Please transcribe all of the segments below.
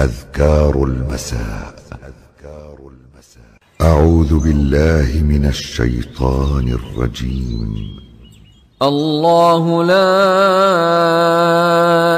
أذكار المساء. أعوذ بالله من الشيطان الرجيم. الله لا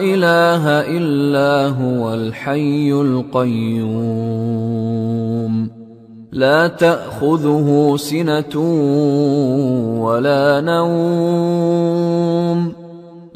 إله إلا هو الحي القيوم. لا تأخذه سنة ولا نوم.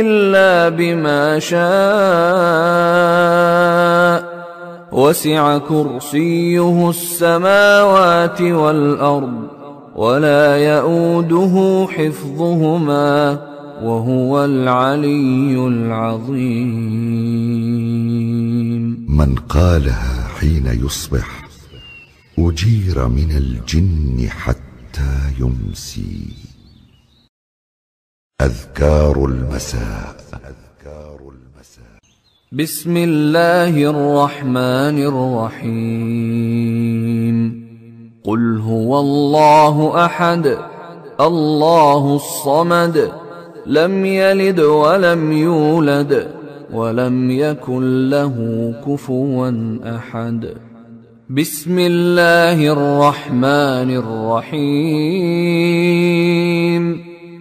إلا بما شاء. وسع كرسيه السماوات والأرض ولا يئوده حفظهما وهو العلي العظيم. من قالها حين يصبح أجير من الجن حتى يمسي. أذكار المساء. بسم الله الرحمن الرحيم. قل هو الله أحد الله الصمد لم يلد ولم يولد ولم يكن له كفوا أحد. بسم الله الرحمن الرحيم.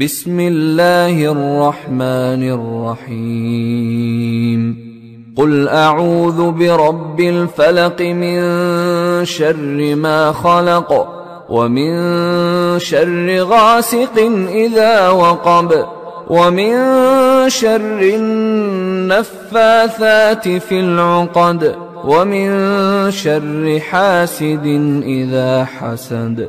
بسم الله الرحمن الرحيم. قل أعوذ برب الفلق من شر ما خلق ومن شر غاسق إذا وقب ومن شر النفاثات في العقد ومن شر حاسد إذا حسد.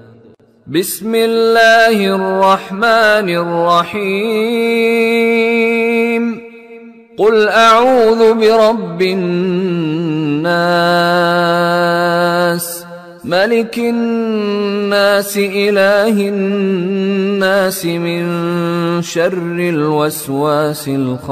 بسم الله الرحمن الرحيم. قل أعوذ برب الناس. ملك الناس إله الناس من شر الوسواس الخناس.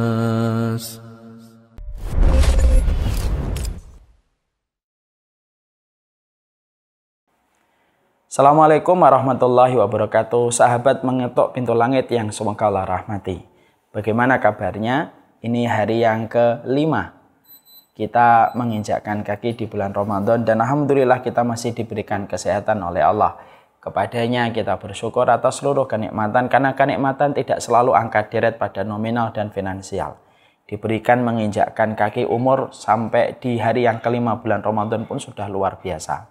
Assalamualaikum warahmatullahi wabarakatuh. Sahabat mengetuk pintu langit yang semoga Allah rahmati. Bagaimana kabarnya? Ini hari yang kelima. Kita menginjakkan kaki di bulan Ramadan dan Alhamdulillah kita masih diberikan kesehatan oleh Allah. Kepadanya kita bersyukur atas seluruh kenikmatan karena kenikmatan tidak selalu angka deret pada nominal dan finansial. Diberikan menginjakkan kaki umur sampai di hari yang kelima bulan Ramadan pun sudah luar biasa.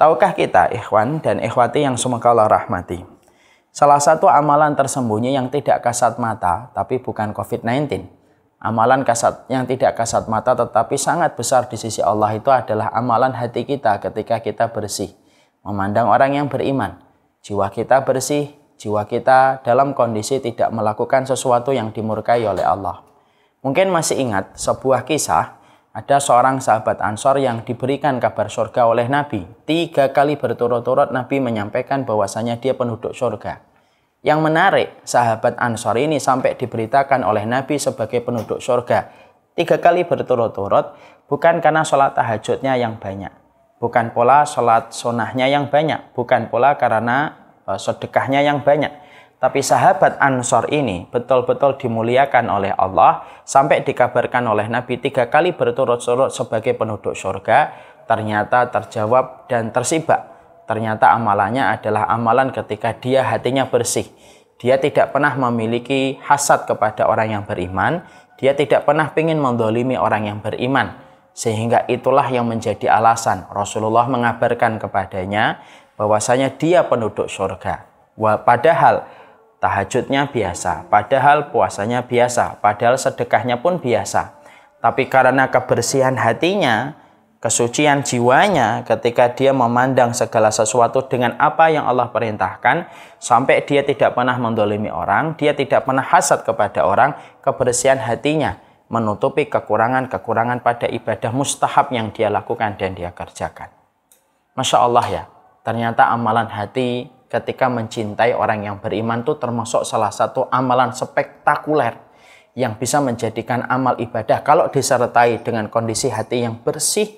Tahukah kita ikhwan dan ikhwati yang semoga Allah rahmati? Salah satu amalan tersembunyi yang tidak kasat mata tapi bukan COVID-19. Amalan kasat yang tidak kasat mata tetapi sangat besar di sisi Allah itu adalah amalan hati kita ketika kita bersih. Memandang orang yang beriman. Jiwa kita bersih, jiwa kita dalam kondisi tidak melakukan sesuatu yang dimurkai oleh Allah. Mungkin masih ingat sebuah kisah ada seorang sahabat Ansor yang diberikan kabar surga oleh Nabi. Tiga kali berturut-turut Nabi menyampaikan bahwasanya dia penduduk surga. Yang menarik, sahabat Ansor ini sampai diberitakan oleh Nabi sebagai penduduk surga. Tiga kali berturut-turut, bukan karena sholat tahajudnya yang banyak. Bukan pula sholat sunahnya yang banyak. Bukan pula karena eh, sedekahnya yang banyak tapi sahabat Ansor ini betul-betul dimuliakan oleh Allah sampai dikabarkan oleh Nabi tiga kali berturut-turut sebagai penduduk surga. Ternyata terjawab dan tersibak. Ternyata amalannya adalah amalan ketika dia hatinya bersih. Dia tidak pernah memiliki hasad kepada orang yang beriman. Dia tidak pernah ingin mendolimi orang yang beriman. Sehingga itulah yang menjadi alasan Rasulullah mengabarkan kepadanya bahwasanya dia penduduk surga. Padahal tahajudnya biasa, padahal puasanya biasa, padahal sedekahnya pun biasa. Tapi karena kebersihan hatinya, kesucian jiwanya ketika dia memandang segala sesuatu dengan apa yang Allah perintahkan, sampai dia tidak pernah mendolimi orang, dia tidak pernah hasad kepada orang, kebersihan hatinya menutupi kekurangan-kekurangan pada ibadah mustahab yang dia lakukan dan dia kerjakan. Masya Allah ya, ternyata amalan hati ketika mencintai orang yang beriman itu termasuk salah satu amalan spektakuler yang bisa menjadikan amal ibadah. Kalau disertai dengan kondisi hati yang bersih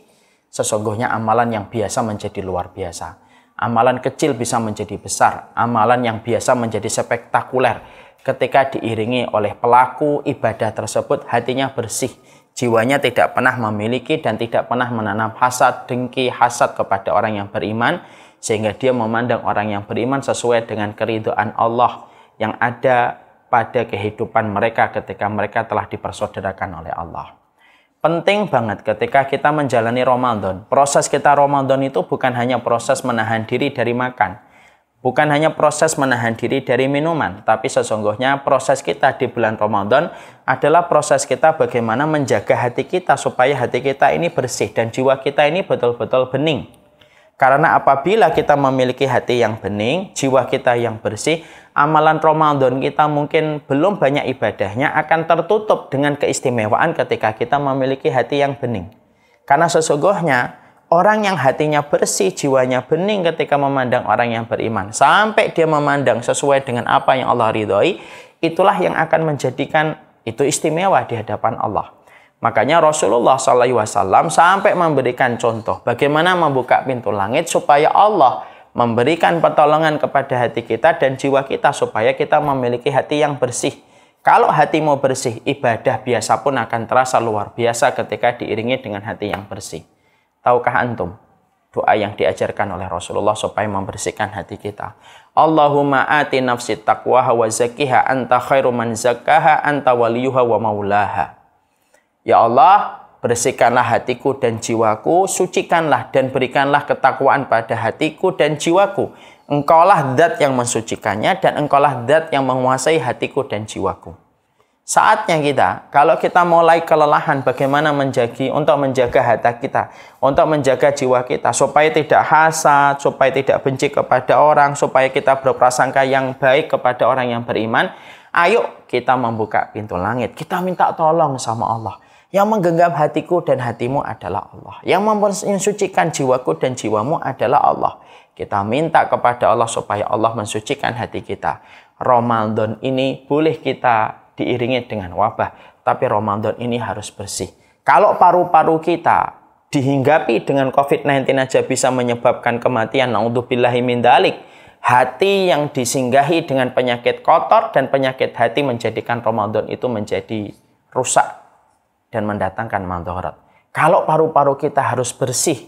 sesungguhnya amalan yang biasa menjadi luar biasa. Amalan kecil bisa menjadi besar amalan yang biasa menjadi spektakuler. Ketika diiringi oleh pelaku ibadah tersebut hatinya bersih jiwanya tidak pernah memiliki dan tidak pernah menanam hasad dengki hasad kepada orang yang beriman sehingga dia memandang orang yang beriman sesuai dengan keridhaan Allah yang ada pada kehidupan mereka ketika mereka telah dipersaudarakan oleh Allah. Penting banget ketika kita menjalani Ramadan. Proses kita Ramadan itu bukan hanya proses menahan diri dari makan. Bukan hanya proses menahan diri dari minuman. Tapi sesungguhnya proses kita di bulan Ramadan adalah proses kita bagaimana menjaga hati kita supaya hati kita ini bersih dan jiwa kita ini betul-betul bening karena apabila kita memiliki hati yang bening, jiwa kita yang bersih, amalan Ramadan kita mungkin belum banyak ibadahnya akan tertutup dengan keistimewaan ketika kita memiliki hati yang bening. Karena sesungguhnya orang yang hatinya bersih, jiwanya bening ketika memandang orang yang beriman, sampai dia memandang sesuai dengan apa yang Allah ridhoi, itulah yang akan menjadikan itu istimewa di hadapan Allah. Makanya Rasulullah SAW sampai memberikan contoh bagaimana membuka pintu langit supaya Allah memberikan pertolongan kepada hati kita dan jiwa kita supaya kita memiliki hati yang bersih. Kalau hatimu bersih, ibadah biasa pun akan terasa luar biasa ketika diiringi dengan hati yang bersih. Tahukah antum? Doa yang diajarkan oleh Rasulullah supaya membersihkan hati kita. Allahumma ati nafsi taqwaha wa zakiha anta khairu man zakkaha anta waliyuha wa maulaha. Ya Allah, bersihkanlah hatiku dan jiwaku, sucikanlah dan berikanlah ketakwaan pada hatiku dan jiwaku. Engkaulah zat yang mensucikannya dan engkaulah zat yang menguasai hatiku dan jiwaku. Saatnya kita, kalau kita mulai kelelahan bagaimana menjagi untuk menjaga hati kita, untuk menjaga jiwa kita supaya tidak hasad, supaya tidak benci kepada orang, supaya kita berprasangka yang baik kepada orang yang beriman, ayo kita membuka pintu langit. Kita minta tolong sama Allah. Yang menggenggam hatiku dan hatimu adalah Allah. Yang mensucikan jiwaku dan jiwamu adalah Allah. Kita minta kepada Allah supaya Allah mensucikan hati kita. Ramadan ini boleh kita diiringi dengan wabah, tapi Ramadan ini harus bersih. Kalau paru-paru kita dihinggapi dengan COVID-19 aja bisa menyebabkan kematian. Naudzubillahi min dalik. Hati yang disinggahi dengan penyakit kotor dan penyakit hati menjadikan Ramadan itu menjadi rusak dan mendatangkan mandorot. Kalau paru-paru kita harus bersih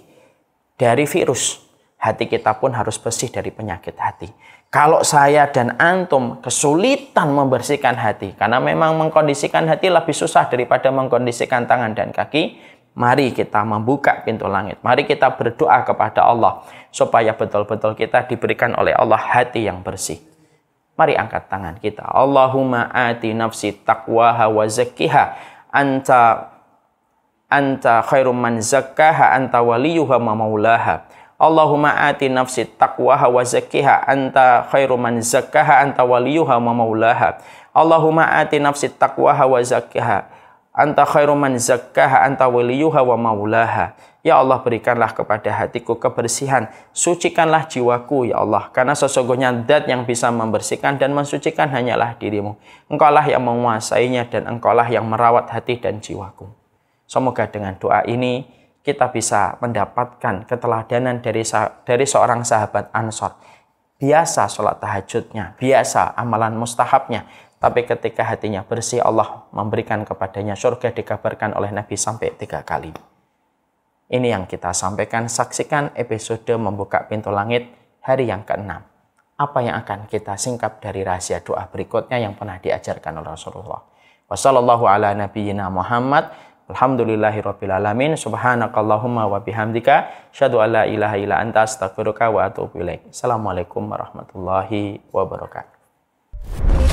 dari virus, hati kita pun harus bersih dari penyakit hati. Kalau saya dan antum kesulitan membersihkan hati, karena memang mengkondisikan hati lebih susah daripada mengkondisikan tangan dan kaki, Mari kita membuka pintu langit. Mari kita berdoa kepada Allah supaya betul-betul kita diberikan oleh Allah hati yang bersih. Mari angkat tangan kita. Allahumma ati nafsi taqwaha wa zakkiha anta anta khairum man zakkaha anta waliyuha wa maulaha. Allahumma ati nafsi taqwaha wa zakkiha anta khairum man zakkaha anta waliyuha wa maulaha. Allahumma ati nafsi taqwaha wa zakkiha Anta khairum man zakkaha anta waliyuha wa maulaha. Ya Allah berikanlah kepada hatiku kebersihan. Sucikanlah jiwaku ya Allah. Karena sesungguhnya dat yang bisa membersihkan dan mensucikan hanyalah dirimu. Engkaulah yang menguasainya dan engkaulah yang merawat hati dan jiwaku. Semoga dengan doa ini kita bisa mendapatkan keteladanan dari dari seorang sahabat Ansor. Biasa sholat tahajudnya, biasa amalan mustahabnya, tapi ketika hatinya bersih, Allah memberikan kepadanya surga dikabarkan oleh Nabi sampai tiga kali. Ini yang kita sampaikan. Saksikan episode membuka pintu langit hari yang keenam. Apa yang akan kita singkap dari rahasia doa berikutnya yang pernah diajarkan oleh Rasulullah. Wassallallahu ala nabiyyina Muhammad. Alhamdulillahirabbil alamin. Subhanakallahumma wa bihamdika syadu alla ilaha illa anta astaghfiruka wa atubu ilaik. Assalamualaikum warahmatullahi wabarakatuh.